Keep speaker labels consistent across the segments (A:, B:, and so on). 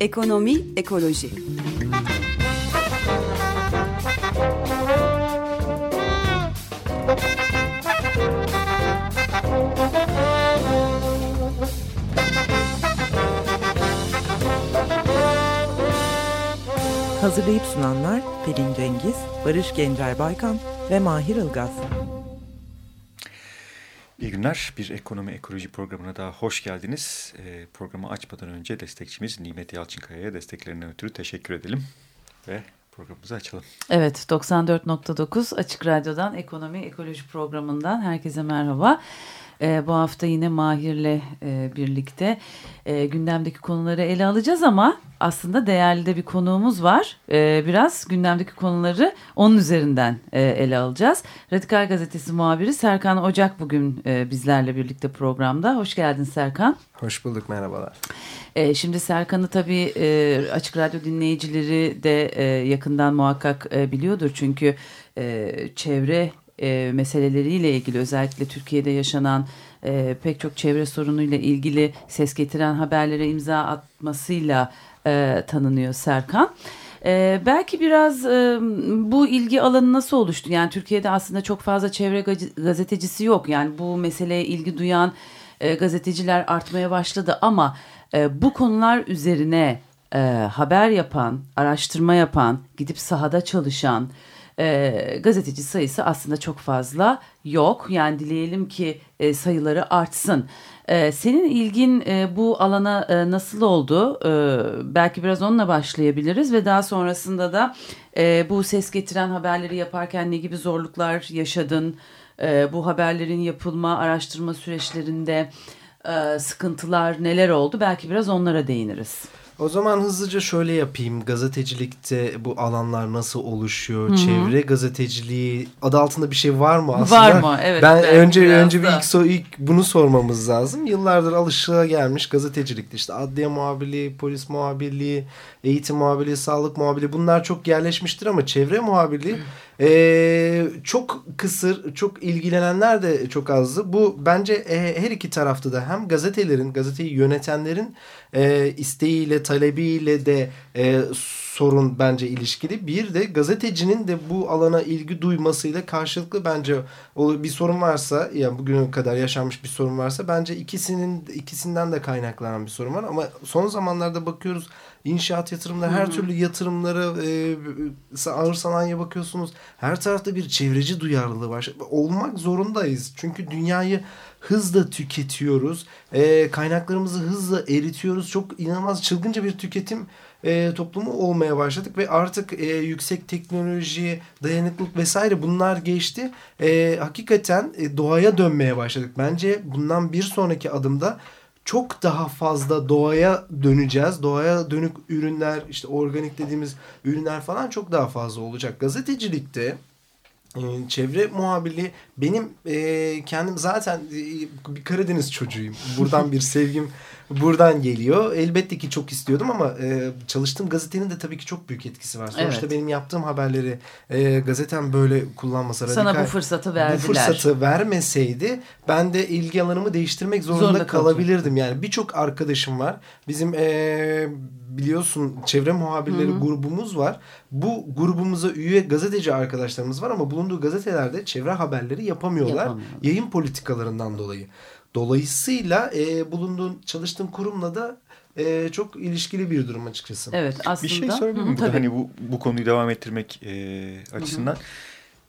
A: Ekonomi, ekoloji.
B: Hazırlayıp sunanlar Pelin Cengiz, Barış Gencer Baykan ve Mahir Ilgaz.
C: Günler. Bir ekonomi ekoloji programına daha hoş geldiniz. E, programı açmadan önce destekçimiz Nimet Yalçınkaya'ya desteklerinden ötürü teşekkür edelim. Ve programımızı açalım.
D: Evet 94.9 Açık Radyo'dan Ekonomi Ekoloji programından herkese merhaba. E, bu hafta yine Mahir'le e, birlikte e, gündemdeki konuları ele alacağız ama aslında değerli de bir konuğumuz var. E, biraz gündemdeki konuları onun üzerinden e, ele alacağız. Radikal Gazetesi muhabiri Serkan Ocak bugün e, bizlerle birlikte programda. Hoş geldin Serkan.
E: Hoş bulduk merhabalar.
D: E, şimdi Serkan'ı tabii e, Açık Radyo dinleyicileri de e, yakından muhakkak e, biliyordur. Çünkü e, çevre e, meseleleriyle ilgili özellikle Türkiye'de yaşanan e, pek çok çevre sorunuyla ilgili ses getiren haberlere imza atmasıyla e, tanınıyor Serkan. Ee, belki biraz e, bu ilgi alanı nasıl oluştu? Yani Türkiye'de aslında çok fazla çevre gazetecisi yok. Yani bu meseleye ilgi duyan e, gazeteciler artmaya başladı ama e, bu konular üzerine e, haber yapan, araştırma yapan, gidip sahada çalışan e, gazeteci sayısı aslında çok fazla yok. Yani dileyelim ki e, sayıları artsın. E, senin ilgin e, bu alana e, nasıl oldu? E, belki biraz onunla başlayabiliriz ve daha sonrasında da e, bu ses getiren haberleri yaparken ne gibi zorluklar yaşadın? E, bu haberlerin yapılma, araştırma süreçlerinde e, sıkıntılar neler oldu? Belki biraz onlara değiniriz.
E: O zaman hızlıca şöyle yapayım. Gazetecilikte bu alanlar nasıl oluşuyor? Hı -hı. Çevre gazeteciliği adı altında bir şey var mı aslında?
D: Var mı? Evet.
E: Ben önce önce bir ilk, so ilk bunu sormamız lazım. Yıllardır alışığa gelmiş gazetecilikte işte adliye muhabirliği, polis muhabirliği, eğitim muhabirliği, sağlık muhabirliği bunlar çok yerleşmiştir ama çevre muhabirliği e, çok kısır, çok ilgilenenler de çok azdı. Bu bence e, her iki tarafta da hem gazetelerin, gazeteyi yönetenlerin e, isteğiyle, talebiyle de e, sorun bence ilişkili. Bir de gazetecinin de bu alana ilgi duymasıyla karşılıklı bence bir sorun varsa yani bugüne kadar yaşanmış bir sorun varsa bence ikisinin ikisinden de kaynaklanan bir sorun var ama son zamanlarda bakıyoruz inşaat yatırımları, her türlü yatırımlara, e, ağır sanayiye bakıyorsunuz. Her tarafta bir çevreci duyarlılığı var. Olmak zorundayız. Çünkü dünyayı hızla tüketiyoruz. E, kaynaklarımızı hızla eritiyoruz. Çok inanılmaz çılgınca bir tüketim e, toplumu olmaya başladık ve artık e, yüksek teknoloji, dayanıklılık vesaire bunlar geçti. E, hakikaten e, doğaya dönmeye başladık. Bence bundan bir sonraki adımda çok daha fazla doğaya döneceğiz. Doğaya dönük ürünler, işte organik dediğimiz ürünler falan çok daha fazla olacak. Gazetecilikte e, çevre muhabirliği benim e, kendim zaten e, bir Karadeniz çocuğuyum. Buradan bir sevgim buradan geliyor. Elbette ki çok istiyordum ama e, çalıştığım gazetenin de tabii ki çok büyük etkisi var. Sonuçta evet. benim yaptığım haberleri e, gazetem böyle kullanmasa
D: Sana radikal, bu fırsatı verdiler.
E: Bu fırsatı vermeseydi ben de ilgi alanımı değiştirmek zorunda, zorunda kalabilirdim. Yani birçok arkadaşım var. Bizim e, biliyorsun çevre muhabirleri Hı -hı. grubumuz var. Bu grubumuza üye gazeteci arkadaşlarımız var ama bulunduğu gazetelerde çevre haberleri yapamıyorlar. Yapamıyor. Yayın politikalarından dolayı. Dolayısıyla e, bulunduğun çalıştığın kurumla da e, çok ilişkili bir durum açıkçası.
D: Evet aslında.
C: Bir şey sorabilir miyim? Hani bu, bu konuyu devam ettirmek e, açısından.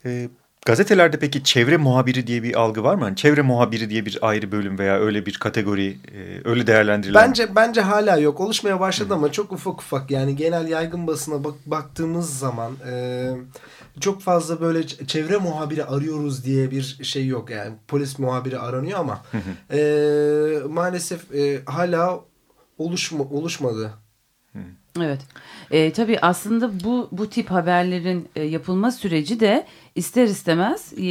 C: Hı hı. E, gazetelerde peki çevre muhabiri diye bir algı var mı? Hani çevre muhabiri diye bir ayrı bölüm veya öyle bir kategori e, öyle değerlendirilen
E: Bence bence hala yok. Oluşmaya başladı Hı. ama çok ufak ufak yani genel yaygın basına bak, baktığımız zaman e, çok fazla böyle çevre muhabiri arıyoruz diye bir şey yok. Yani polis muhabiri aranıyor ama e, maalesef e, hala oluşma, oluşmadı.
D: Evet. E, tabii aslında bu bu tip haberlerin e, yapılma süreci de ister istemez e,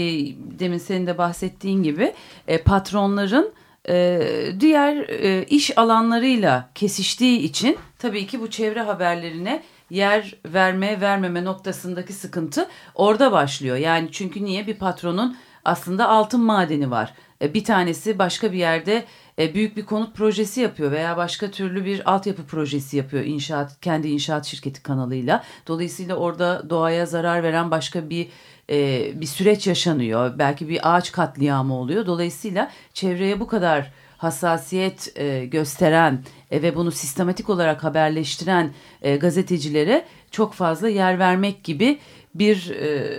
D: demin senin de bahsettiğin gibi e, patronların e, diğer e, iş alanlarıyla kesiştiği için tabii ki bu çevre haberlerine yer verme vermeme noktasındaki sıkıntı orada başlıyor. Yani çünkü niye bir patronun aslında altın madeni var. E, bir tanesi başka bir yerde e, büyük bir konut projesi yapıyor veya başka türlü bir altyapı projesi yapıyor inşaat kendi inşaat şirketi kanalıyla. Dolayısıyla orada doğaya zarar veren başka bir e, bir süreç yaşanıyor. Belki bir ağaç katliamı oluyor. Dolayısıyla çevreye bu kadar hassasiyet e, gösteren e, ve bunu sistematik olarak haberleştiren e, gazetecilere çok fazla yer vermek gibi bir e,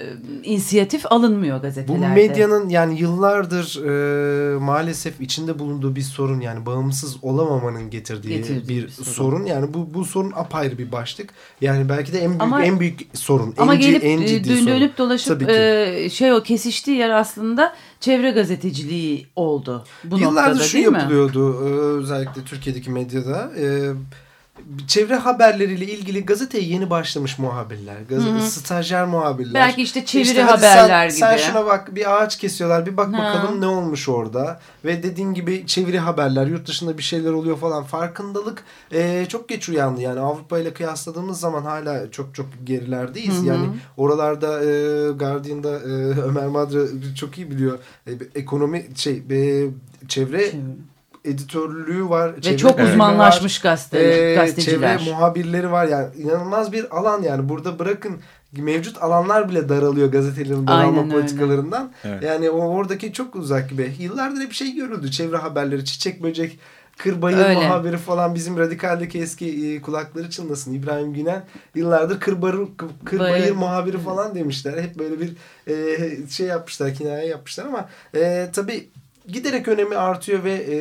D: inisiyatif alınmıyor gazetelerde.
E: Bu medyanın yani yıllardır e, maalesef içinde bulunduğu bir sorun yani bağımsız olamamanın getirdiği, getirdiği bir, bir sorun. sorun. Yani bu bu sorun apayrı bir başlık. Yani belki de en büyük ama, en büyük sorun.
D: Ama
E: en,
D: gelip en ciddi dön, dönüp dolaşıp e, şey o kesiştiği yer aslında çevre gazeteciliği oldu. Bu
E: Yıllardır
D: noktada,
E: şu yapılıyordu mi? özellikle Türkiye'deki medyada. E, çevre haberleriyle ilgili gazeteye yeni başlamış muhabirler. Gazete, Hı -hı. Stajyer muhabirler.
D: Belki işte çeviri işte haberler
E: sen,
D: gibi.
E: Sen şuna bak bir ağaç kesiyorlar bir bak ha. bakalım ne olmuş orada. Ve dediğin gibi çeviri haberler yurt dışında bir şeyler oluyor falan. Farkındalık e, çok geç uyandı. Yani Avrupa ile kıyasladığımız zaman hala çok çok gerilerdeyiz. Hı -hı. Yani oralarda e, Guardian'da e, Ömer Madra çok iyi biliyor. E, ekonomi şey e, çevre... Çeviri editörlüğü var.
D: Ve çok uzmanlaşmış gazete, e, gazeteciler.
E: Çevre muhabirleri var yani inanılmaz bir alan yani burada bırakın mevcut alanlar bile daralıyor gazetelerin daralma politikalarından. Evet. Yani o oradaki çok uzak gibi. Yıllardır hep şey görüldü. Çevre haberleri, çiçek böcek, kırbayır Öyle. muhabiri falan bizim radikaldeki eski e, kulakları çınlasın. İbrahim Günen yıllardır kırbayır, kırbayır muhabiri falan demişler. Hep böyle bir e, şey yapmışlar, kinaye yapmışlar ama e, tabii giderek önemi artıyor ve e,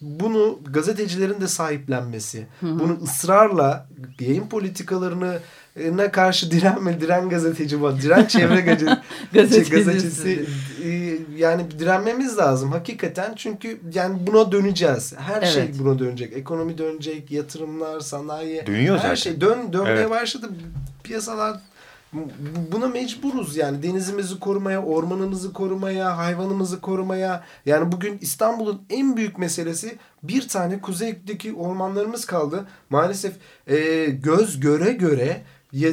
E: bunu gazetecilerin de sahiplenmesi, hı hı. bunu ısrarla yayın politikalarını ne karşı direnme, diren gazeteci var, diren çevre gazetecisi, gazetecisi e, yani direnmemiz lazım hakikaten çünkü yani buna döneceğiz. Her şey evet. şey buna dönecek. Ekonomi dönecek, yatırımlar, sanayi,
C: Dönüyor
E: her
C: zaten.
E: şey dön dönmeye evet. başladı. Piyasalar buna mecburuz yani denizimizi korumaya, ormanımızı korumaya, hayvanımızı korumaya. Yani bugün İstanbul'un en büyük meselesi bir tane kuzeydeki ormanlarımız kaldı. Maalesef e, göz göre göre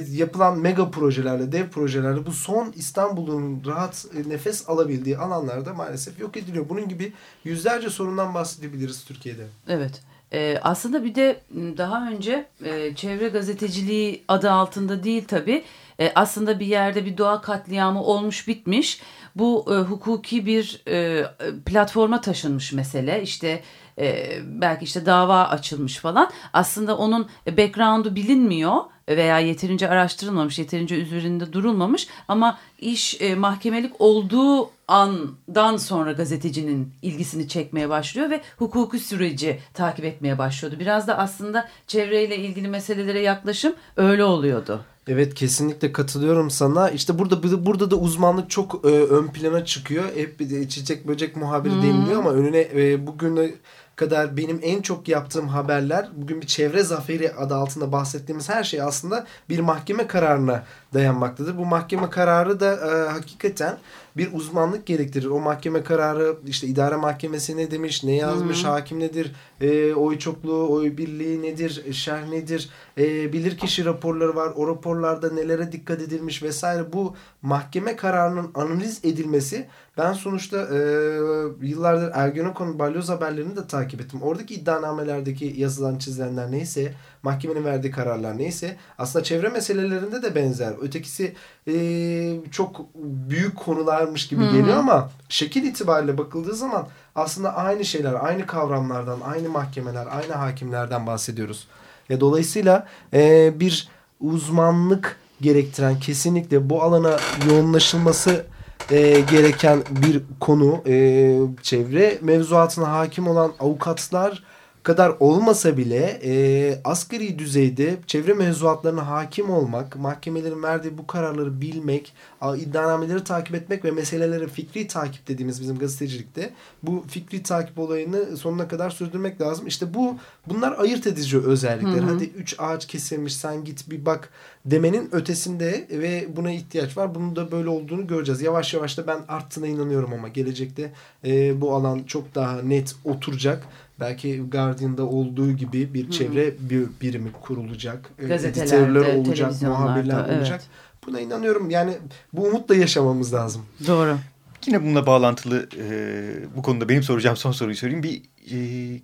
E: yapılan mega projelerle, dev projelerle bu son İstanbul'un rahat e, nefes alabildiği alanlarda maalesef yok ediliyor. Bunun gibi yüzlerce sorundan bahsedebiliriz Türkiye'de.
D: Evet. Ee, aslında bir de daha önce e, çevre gazeteciliği adı altında değil tabii e, aslında bir yerde bir doğa katliamı olmuş bitmiş. Bu e, hukuki bir e, platforma taşınmış mesele. İşte e, belki işte dava açılmış falan. Aslında onun background'u bilinmiyor veya yeterince araştırılmamış, yeterince üzerinde durulmamış ama iş e, mahkemelik olduğu andan sonra gazetecinin ilgisini çekmeye başlıyor ve hukuki süreci takip etmeye başlıyordu. Biraz da aslında çevreyle ilgili meselelere yaklaşım öyle oluyordu.
E: Evet kesinlikle katılıyorum sana. İşte burada burada da uzmanlık çok e, ön plana çıkıyor. Hep bir çiçek böcek muhabiri hmm. deniliyor ama önüne e, bugüne kadar benim en çok yaptığım haberler bugün bir çevre zaferi adı altında bahsettiğimiz her şey aslında bir mahkeme kararına dayanmaktadır. Bu mahkeme kararı da e, hakikaten bir uzmanlık gerektirir. O mahkeme kararı işte idare mahkemesi ne demiş, ne yazmış, Hı -hı. hakim nedir, e, oy çokluğu, oy birliği nedir, şerh nedir, e, bilirkişi raporları var. O raporlarda nelere dikkat edilmiş vesaire. Bu mahkeme kararının analiz edilmesi ben sonuçta e, yıllardır Ergenekon balyoz haberlerini de takip ettim. Oradaki iddianamelerdeki yazılan çizilenler neyse, mahkemenin verdiği kararlar neyse aslında çevre meselelerinde de benzer. Ötekisi e, çok büyük konularmış gibi Hı-hı. geliyor ama şekil itibariyle bakıldığı zaman aslında aynı şeyler, aynı kavramlardan, aynı mahkemeler, aynı hakimlerden bahsediyoruz. Ya dolayısıyla e, bir uzmanlık gerektiren kesinlikle bu alana yoğunlaşılması e, gereken bir konu. E, çevre mevzuatına hakim olan avukatlar kadar olmasa bile e, asgari düzeyde çevre mevzuatlarına hakim olmak, mahkemelerin verdiği bu kararları bilmek, iddianameleri takip etmek ve meseleleri fikri takip dediğimiz bizim gazetecilikte bu fikri takip olayını sonuna kadar sürdürmek lazım. İşte bu bunlar ayırt edici özellikler. Hı hı. Hadi üç ağaç kesilmiş sen git bir bak demenin ötesinde ve buna ihtiyaç var. Bunun da böyle olduğunu göreceğiz. Yavaş yavaş da ben arttığına inanıyorum ama gelecekte e, bu alan çok daha net oturacak belki Guardian'da olduğu gibi bir çevre bir birimi kurulacak.
D: E, Editörler olacak, muhabirler
E: evet. olacak. Buna inanıyorum. Yani bu umutla yaşamamız lazım.
D: Doğru.
C: yine bununla bağlantılı e, bu konuda benim soracağım son soruyu söyleyeyim. Bir e,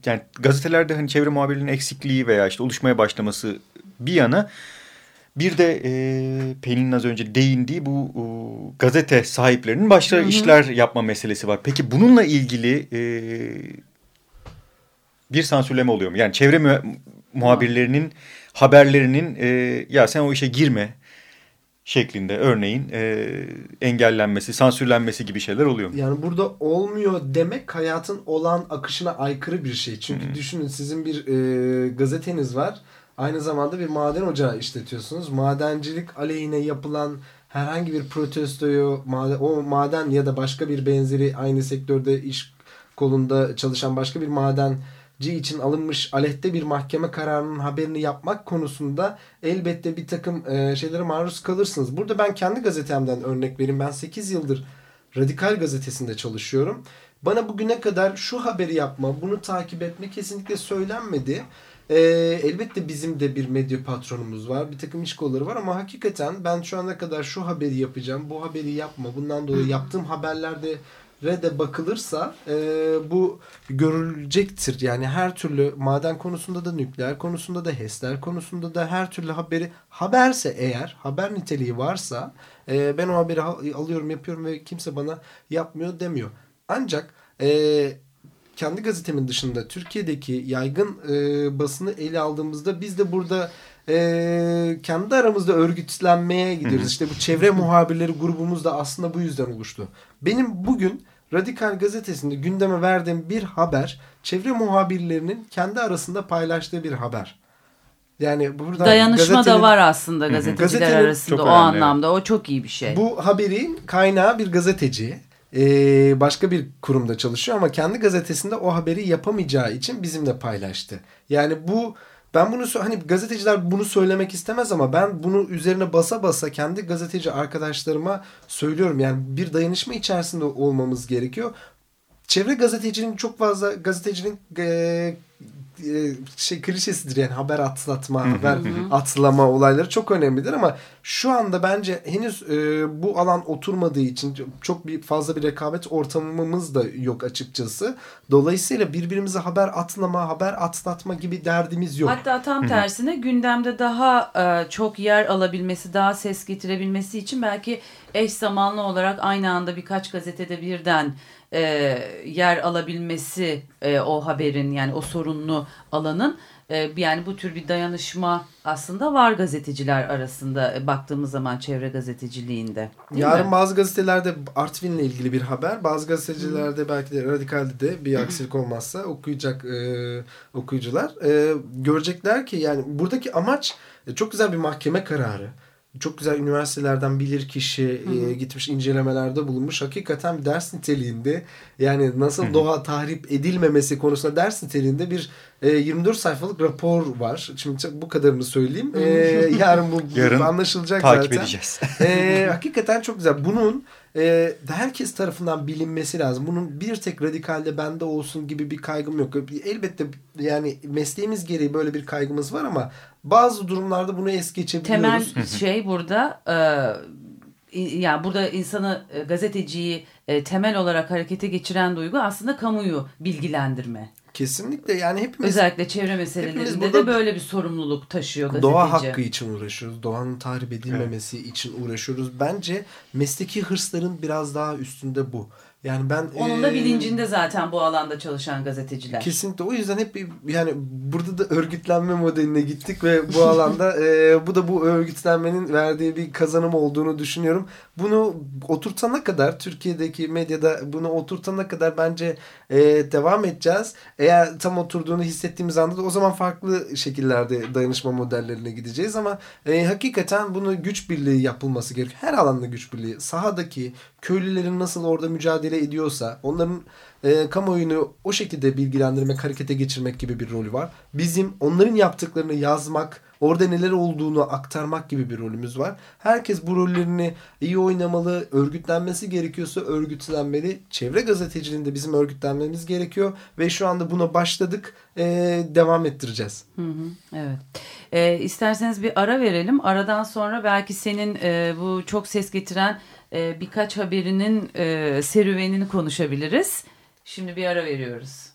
C: yani gazetelerde hani çevre muhabirliğinin eksikliği veya işte oluşmaya başlaması bir yana bir de e, Pelin'in az önce değindiği bu e, gazete sahiplerinin hı. işler yapma meselesi var. Peki bununla ilgili e, bir sansürleme oluyor mu? Yani çevre mu muhabirlerinin haberlerinin e, ya sen o işe girme şeklinde örneğin e, engellenmesi, sansürlenmesi gibi şeyler oluyor mu?
E: Yani burada olmuyor demek hayatın olan akışına aykırı bir şey. Çünkü hmm. düşünün sizin bir e, gazeteniz var. Aynı zamanda bir maden ocağı işletiyorsunuz. Madencilik aleyhine yapılan herhangi bir protestoyu o maden ya da başka bir benzeri aynı sektörde iş kolunda çalışan başka bir maden için alınmış aleyhte bir mahkeme kararının haberini yapmak konusunda elbette bir takım e, şeylere maruz kalırsınız. Burada ben kendi gazetemden örnek vereyim. Ben 8 yıldır Radikal gazetesinde çalışıyorum. Bana bugüne kadar şu haberi yapma, bunu takip etme kesinlikle söylenmedi. E, elbette bizim de bir medya patronumuz var. Bir takım iş kolları var ama hakikaten ben şu ana kadar şu haberi yapacağım, bu haberi yapma. Bundan dolayı yaptığım haberlerde de bakılırsa e, bu görülecektir. Yani her türlü maden konusunda da nükleer konusunda da HES'ler konusunda da her türlü haberi haberse eğer haber niteliği varsa e, ben o haberi alıyorum yapıyorum ve kimse bana yapmıyor demiyor. Ancak e, kendi gazetemin dışında Türkiye'deki yaygın e, basını ele aldığımızda biz de burada e, kendi aramızda örgütlenmeye gidiyoruz. İşte bu çevre muhabirleri grubumuz da aslında bu yüzden oluştu. Benim bugün Radikal gazetesinde gündeme verdiğim bir haber çevre muhabirlerinin kendi arasında paylaştığı bir haber.
D: Yani burada dayanışma da var aslında gazeteciler arasında o önemli. anlamda. O çok iyi bir şey.
E: Bu haberin kaynağı bir gazeteci. Ee, başka bir kurumda çalışıyor ama kendi gazetesinde o haberi yapamayacağı için bizimle paylaştı. Yani bu ben bunu hani gazeteciler bunu söylemek istemez ama ben bunu üzerine basa basa kendi gazeteci arkadaşlarıma söylüyorum. Yani bir dayanışma içerisinde olmamız gerekiyor. Çevre gazetecinin çok fazla gazetecinin e, şey klişesidir yani haber atlatma, haber atlama olayları çok önemlidir ama şu anda bence henüz e, bu alan oturmadığı için çok bir fazla bir rekabet ortamımız da yok açıkçası. Dolayısıyla birbirimize haber atlama, haber atlatma gibi derdimiz yok.
D: Hatta tam tersine gündemde daha e, çok yer alabilmesi, daha ses getirebilmesi için belki eş zamanlı olarak aynı anda birkaç gazetede birden e, yer alabilmesi e, o haberin yani o sorunlu alanın e, yani bu tür bir dayanışma aslında var gazeteciler arasında e, baktığımız zaman çevre gazeteciliğinde.
E: Yarın mi? bazı gazetelerde Artvin'le ilgili bir haber, bazı gazetecilerde hmm. belki de radikalde de bir aksilik olmazsa okuyacak e, okuyucular e, görecekler ki yani buradaki amaç e, çok güzel bir mahkeme kararı çok güzel üniversitelerden bilir kişi e, gitmiş incelemelerde bulunmuş. Hakikaten bir ders niteliğinde yani nasıl Hı -hı. doğa tahrip edilmemesi konusunda ders niteliğinde bir e, 24 sayfalık rapor var. Şimdi bu kadarını söyleyeyim. E, yarın bu, yarın anlaşılacak
C: takip
E: zaten.
C: edeceğiz.
E: e, hakikaten çok güzel. Bunun e, herkes tarafından bilinmesi lazım. Bunun bir tek radikalde bende olsun gibi bir kaygım yok. Elbette yani mesleğimiz gereği böyle bir kaygımız var ama bazı durumlarda bunu es geçebiliyoruz.
D: Temel şey burada e, yani burada insanı e, gazeteciyi e, temel olarak harekete geçiren duygu aslında kamuyu bilgilendirme.
E: Kesinlikle yani hepimiz
D: özellikle çevre meselelerinde de böyle bir sorumluluk taşıyor gazeteci.
E: Doğa hakkı için uğraşıyoruz. Doğanın tahrip edilmemesi evet. için uğraşıyoruz. Bence mesleki hırsların biraz daha üstünde bu. Yani ben
D: onun da bilincinde zaten bu alanda çalışan gazeteciler.
E: Kesinlikle. O yüzden hep yani burada da örgütlenme modeline gittik ve bu alanda e, bu da bu örgütlenmenin verdiği bir kazanım olduğunu düşünüyorum. Bunu oturtana kadar Türkiye'deki medyada bunu oturtana kadar bence e, devam edeceğiz. Eğer tam oturduğunu hissettiğimiz anda da o zaman farklı şekillerde dayanışma modellerine gideceğiz ama e, hakikaten bunu güç birliği yapılması gerekiyor. Her alanda güç birliği. Sahadaki köylülerin nasıl orada mücadele ediyorsa onların e, kamuoyunu o şekilde bilgilendirmek, harekete geçirmek gibi bir rolü var. Bizim onların yaptıklarını yazmak, orada neler olduğunu aktarmak gibi bir rolümüz var. Herkes bu rollerini iyi oynamalı, örgütlenmesi gerekiyorsa örgütlenmeli. Çevre gazeteciliğinde bizim örgütlenmemiz gerekiyor ve şu anda buna başladık, e, devam ettireceğiz.
D: Hı hı, evet. E, isterseniz bir ara verelim. Aradan sonra belki senin e, bu çok ses getiren
F: e, birkaç haberinin e, serüvenini konuşabiliriz. Şimdi bir ara veriyoruz.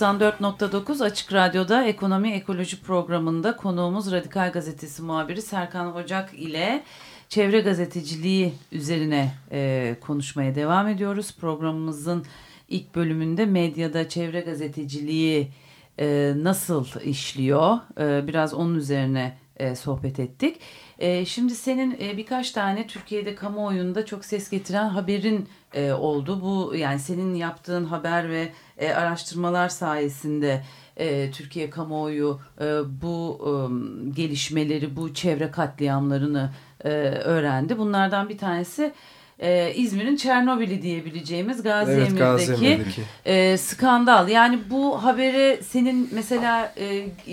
F: ...94.9 Açık Radyo'da Ekonomi Ekoloji programında konuğumuz Radikal Gazetesi muhabiri Serkan Ocak ile çevre gazeteciliği üzerine e, konuşmaya devam ediyoruz. Programımızın ilk bölümünde medyada çevre gazeteciliği e, nasıl işliyor e, biraz onun üzerine e, sohbet ettik. E, şimdi senin e, birkaç tane Türkiye'de kamuoyunda çok ses getiren haberin e, oldu. Bu yani senin yaptığın haber ve e, araştırmalar sayesinde e, Türkiye kamuoyu e, bu e, gelişmeleri, bu çevre katliamlarını e, öğrendi. Bunlardan bir tanesi e, İzmir'in Çernobil'i diyebileceğimiz Gazi
E: Evet, Gazi
F: e, skandal. Yani bu habere senin mesela e,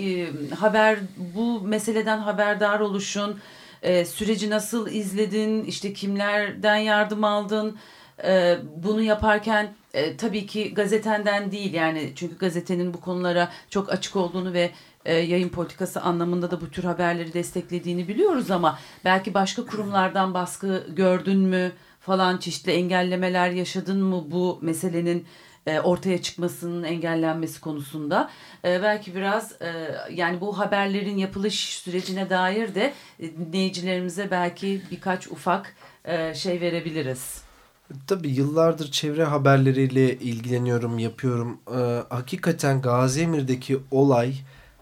F: e, haber bu meseleden haberdar oluşun, e, süreci nasıl izledin, işte kimlerden yardım aldın, e, bunu yaparken e, tabii ki gazetenden değil yani çünkü gazetenin bu konulara çok açık olduğunu ve e, yayın politikası anlamında da bu tür haberleri desteklediğini biliyoruz ama belki başka kurumlardan baskı gördün mü falan çeşitli engellemeler yaşadın mı bu meselenin e, ortaya çıkmasının engellenmesi konusunda E, belki biraz e, yani bu haberlerin yapılış sürecine dair de e, dinleyicilerimize belki birkaç ufak e, şey verebiliriz.
E: Tabii yıllardır çevre haberleriyle ilgileniyorum, yapıyorum. Ee, hakikaten Gazi Emir'deki olay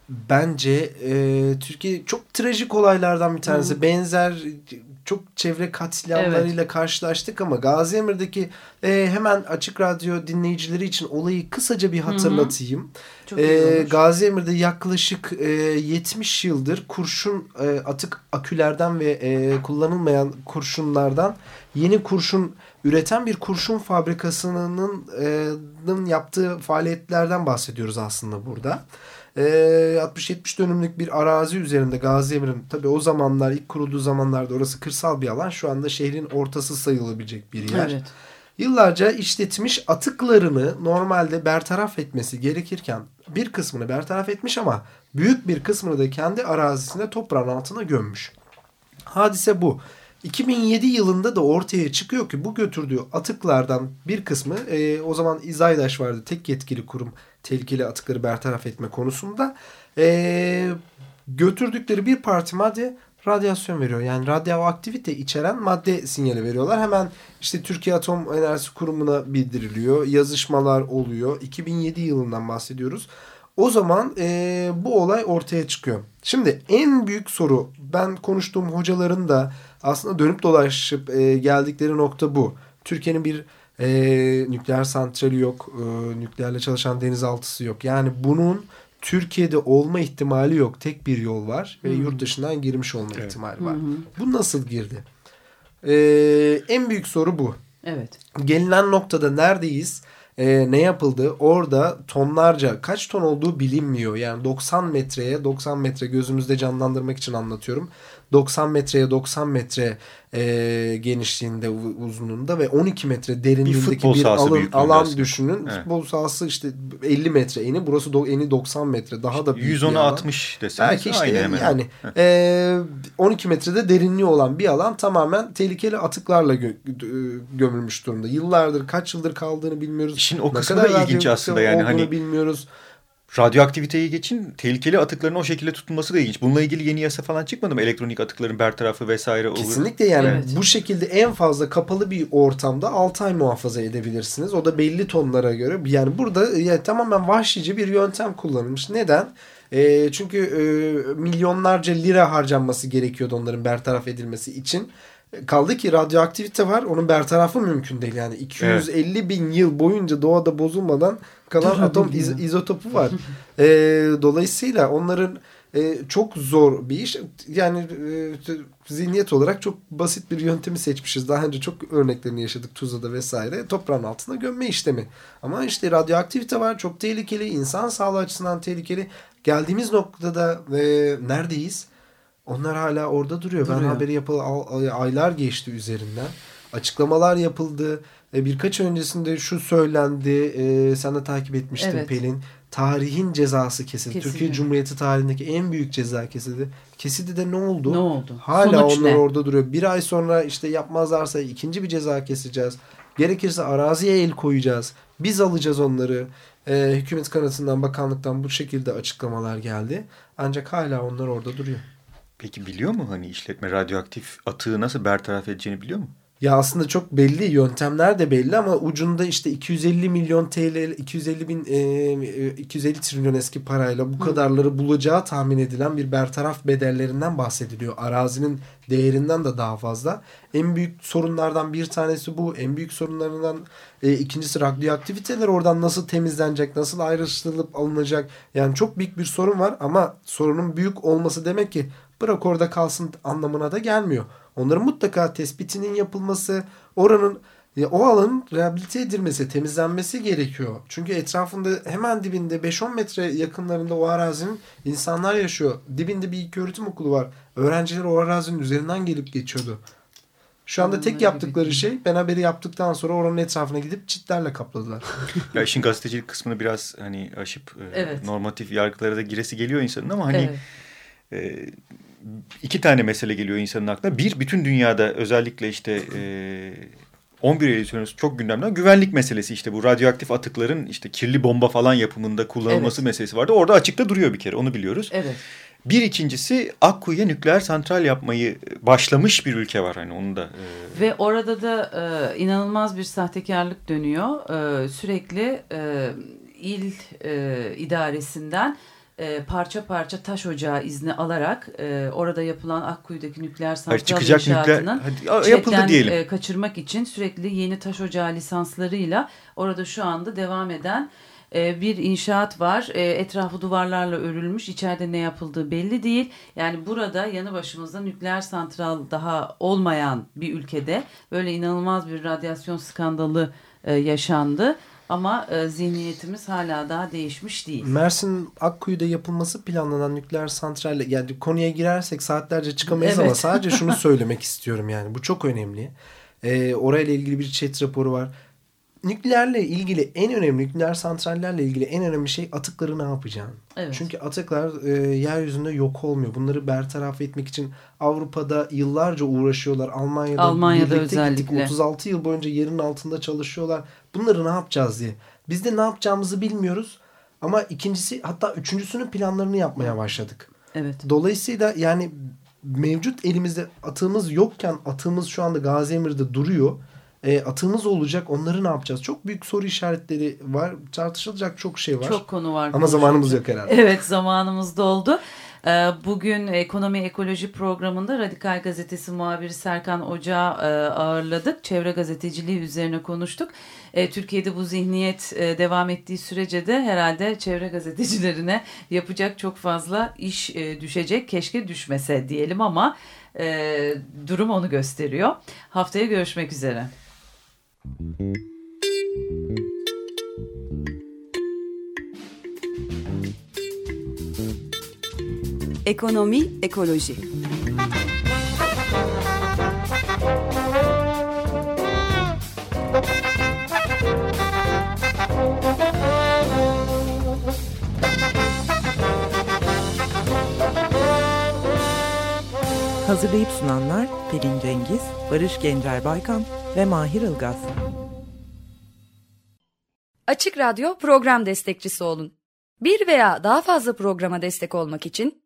E: bence e, Türkiye çok trajik olaylardan bir tanesi.
F: Hı.
E: Benzer çok çevre katliamlarıyla evet. karşılaştık ama Gazi Emir'deki e, hemen açık radyo dinleyicileri için olayı kısaca bir hatırlatayım. Hı hı. E, Gazi Emir'de yaklaşık e, 70 yıldır kurşun e, atık akülerden ve e, kullanılmayan kurşunlardan yeni kurşun üreten bir kurşun fabrikasının e, yaptığı faaliyetlerden bahsediyoruz aslında burada. E, 60-70 dönümlük bir arazi üzerinde Gazi Emir'in tabi o zamanlar ilk kurulduğu zamanlarda orası kırsal bir alan. Şu anda şehrin ortası sayılabilecek bir yer. Evet. Yıllarca işletmiş atıklarını normalde bertaraf etmesi gerekirken bir kısmını bertaraf etmiş ama büyük bir kısmını da kendi arazisine toprağın altına gömmüş. Hadise bu. 2007 yılında da ortaya çıkıyor ki bu götürdüğü atıklardan bir kısmı e, o zaman İzaydaş vardı tek yetkili kurum tehlikeli atıkları bertaraf etme konusunda e, götürdükleri bir parti madde radyasyon veriyor. Yani radyoaktivite içeren madde sinyali veriyorlar. Hemen işte Türkiye Atom Enerjisi Kurumu'na bildiriliyor. Yazışmalar oluyor. 2007 yılından bahsediyoruz. O zaman e, bu olay ortaya çıkıyor. Şimdi en büyük soru ben konuştuğum hocaların da aslında dönüp dolaşıp e, geldikleri nokta bu. Türkiye'nin bir e, nükleer santrali yok. E, nükleerle çalışan denizaltısı yok. Yani bunun Türkiye'de olma ihtimali yok. Tek bir yol var ve yurt dışından girmiş olma evet. ihtimali var. Hı. Bu nasıl girdi? Ee, en büyük soru bu.
D: Evet.
E: Gelinen noktada neredeyiz? Ee, ne yapıldı? Orada tonlarca kaç ton olduğu bilinmiyor. Yani 90 metreye 90 metre gözümüzde canlandırmak için anlatıyorum. 90 metreye 90 metre e, genişliğinde uzunluğunda ve 12 metre derinliğindeki bir, bir alan, alan düşünün. Evet. Futbol sahası işte 50 metre eni. Burası do, eni 90 metre. Daha da büyük
C: 110'a 60 deseniz Belki işte aynı hemen.
E: Yani e, 12 metrede derinliği olan bir alan tamamen tehlikeli atıklarla gö gömülmüş durumda. Yıllardır kaç yıldır kaldığını bilmiyoruz.
C: İşin o kısmı da ilginç aslında yani hani
E: bilmiyoruz
C: radyoaktiviteyi geçin tehlikeli atıkların o şekilde tutulması da ilginç. Bununla ilgili yeni yasa falan çıkmadı mı? Elektronik atıkların bertarafı vesaire olur.
E: Kesinlikle yani evet. bu şekilde en fazla kapalı bir ortamda 6 ay muhafaza edebilirsiniz. O da belli tonlara göre. Yani burada yani tamamen vahşice bir yöntem kullanılmış. Neden? E, çünkü e, milyonlarca lira harcanması gerekiyordu onların bertaraf edilmesi için. Kaldı ki radyoaktivite var. Onun bertarafı mümkün değil. Yani 250 evet. bin yıl boyunca doğada bozulmadan kalan atom iz, izotopu var. e, dolayısıyla onların e, çok zor bir iş. Yani e, zihniyet olarak çok basit bir yöntemi seçmişiz. Daha önce çok örneklerini yaşadık Tuzla'da vesaire. Toprağın altında gömme işlemi. Ama işte radyoaktivite var. Çok tehlikeli. insan sağlığı açısından tehlikeli. Geldiğimiz noktada e, neredeyiz? Onlar hala orada duruyor. duruyor. Ben haberi yapılı aylar geçti üzerinden. Açıklamalar yapıldı. E, birkaç öncesinde şu söylendi. E, sen de takip etmiştin evet. Pelin. Tarihin cezası kesildi. Kesinlikle. Türkiye Cumhuriyeti tarihindeki en büyük ceza kesildi. Kesildi de ne oldu?
D: Ne oldu?
E: Hala Sonuç onlar ne? orada duruyor. Bir ay sonra işte yapmazlarsa ikinci bir ceza keseceğiz. Gerekirse araziye el koyacağız. Biz alacağız onları. E, hükümet kanatından, bakanlıktan bu şekilde açıklamalar geldi. Ancak hala onlar orada duruyor.
C: Peki biliyor mu hani işletme radyoaktif atığı nasıl bertaraf edeceğini biliyor mu?
E: Ya aslında çok belli yöntemler de belli ama ucunda işte 250 milyon TL 250 bin e, 250 e, trilyon eski parayla bu kadarları bulacağı tahmin edilen bir bertaraf bedellerinden bahsediliyor. Arazinin değerinden de daha fazla. En büyük sorunlardan bir tanesi bu. En büyük sorunlarından e, ikincisi radyoaktiviteler oradan nasıl temizlenecek, nasıl ayrıştırılıp alınacak. Yani çok büyük bir sorun var ama sorunun büyük olması demek ki bırak orada kalsın anlamına da gelmiyor. Onların mutlaka tespitinin yapılması, oranın ya o alanın rehabilite edilmesi, temizlenmesi gerekiyor. Çünkü etrafında hemen dibinde 5-10 metre yakınlarında o arazinin insanlar yaşıyor. Dibinde bir iki öğretim okulu var. Öğrenciler o arazinin üzerinden gelip geçiyordu. Şu anda tek yaptıkları şey ben haberi yaptıktan sonra oranın etrafına gidip çitlerle kapladılar.
C: ya işin gazetecilik kısmını biraz hani aşıp e, evet. normatif yargılara da giresi geliyor insanın ama hani evet. e, iki tane mesele geliyor insanın aklına. Bir, bütün dünyada özellikle işte e, 11 Eylül sonrası çok gündemden güvenlik meselesi işte bu radyoaktif atıkların işte kirli bomba falan yapımında kullanılması evet. meselesi vardı. Orada açıkta duruyor bir kere onu biliyoruz.
D: Evet.
C: Bir ikincisi Akkuyu'ya nükleer santral yapmayı başlamış bir ülke var hani onu da.
D: E... Ve orada da e, inanılmaz bir sahtekarlık dönüyor. E, sürekli e, il e, idaresinden e, parça parça taş ocağı izni alarak e, orada yapılan Akkuyu'daki nükleer
C: Hayır,
D: santral
C: nükleer
D: inşaatının
C: hadi, yapıldı diyelim.
D: e, kaçırmak için sürekli yeni taş ocağı lisanslarıyla orada şu anda devam eden e, bir inşaat var. E, etrafı duvarlarla örülmüş. İçeride ne yapıldığı belli değil. Yani burada yanı başımızda nükleer santral daha olmayan bir ülkede böyle inanılmaz bir radyasyon skandalı e, yaşandı. Ama e, zihniyetimiz hala daha değişmiş değil.
E: Mersin Akkuyu'da yapılması planlanan nükleer santralle yani konuya girersek saatlerce çıkamayız
D: Evet.
E: ama sadece şunu söylemek istiyorum yani bu çok önemli. Ee, orayla ilgili bir chat raporu var. Nükleerle ilgili en önemli nükleer santrallerle ilgili en önemli şey atıkları ne yapacaksın?
D: Evet.
E: Çünkü atıklar e, yeryüzünde yok olmuyor. Bunları bertaraf etmek için Avrupa'da yıllarca uğraşıyorlar. Almanya'da,
D: Almanya'da
E: birlikte gittik.
D: özellikle.
E: 36 yıl boyunca yerin altında çalışıyorlar. Bunları ne yapacağız diye. Biz de ne yapacağımızı bilmiyoruz. Ama ikincisi hatta üçüncüsünün planlarını yapmaya başladık.
D: Evet.
E: Dolayısıyla yani mevcut elimizde atığımız yokken atığımız şu anda Gaziemir'de duruyor. E, atığımız olacak onları ne yapacağız? Çok büyük soru işaretleri var. Tartışılacak çok şey var.
D: Çok konu var.
E: Ama zamanımız yok herhalde.
D: Evet zamanımız doldu. Ee, Bugün Ekonomi Ekoloji programında Radikal Gazetesi muhabiri Serkan Ocağı e, ağırladık. Çevre gazeteciliği üzerine konuştuk. E, Türkiye'de bu zihniyet e, devam ettiği sürece de herhalde çevre gazetecilerine yapacak çok fazla iş düşecek. Keşke düşmese diyelim ama durum onu gösteriyor. Haftaya görüşmek üzere.
A: Ekonomi, ekoloji.
B: Hazırlayıp sunanlar Pelin Cengiz, Barış Gencer Baykan ve Mahir Ilgaz.
F: Açık Radyo program destekçisi olun. Bir veya daha fazla programa destek olmak için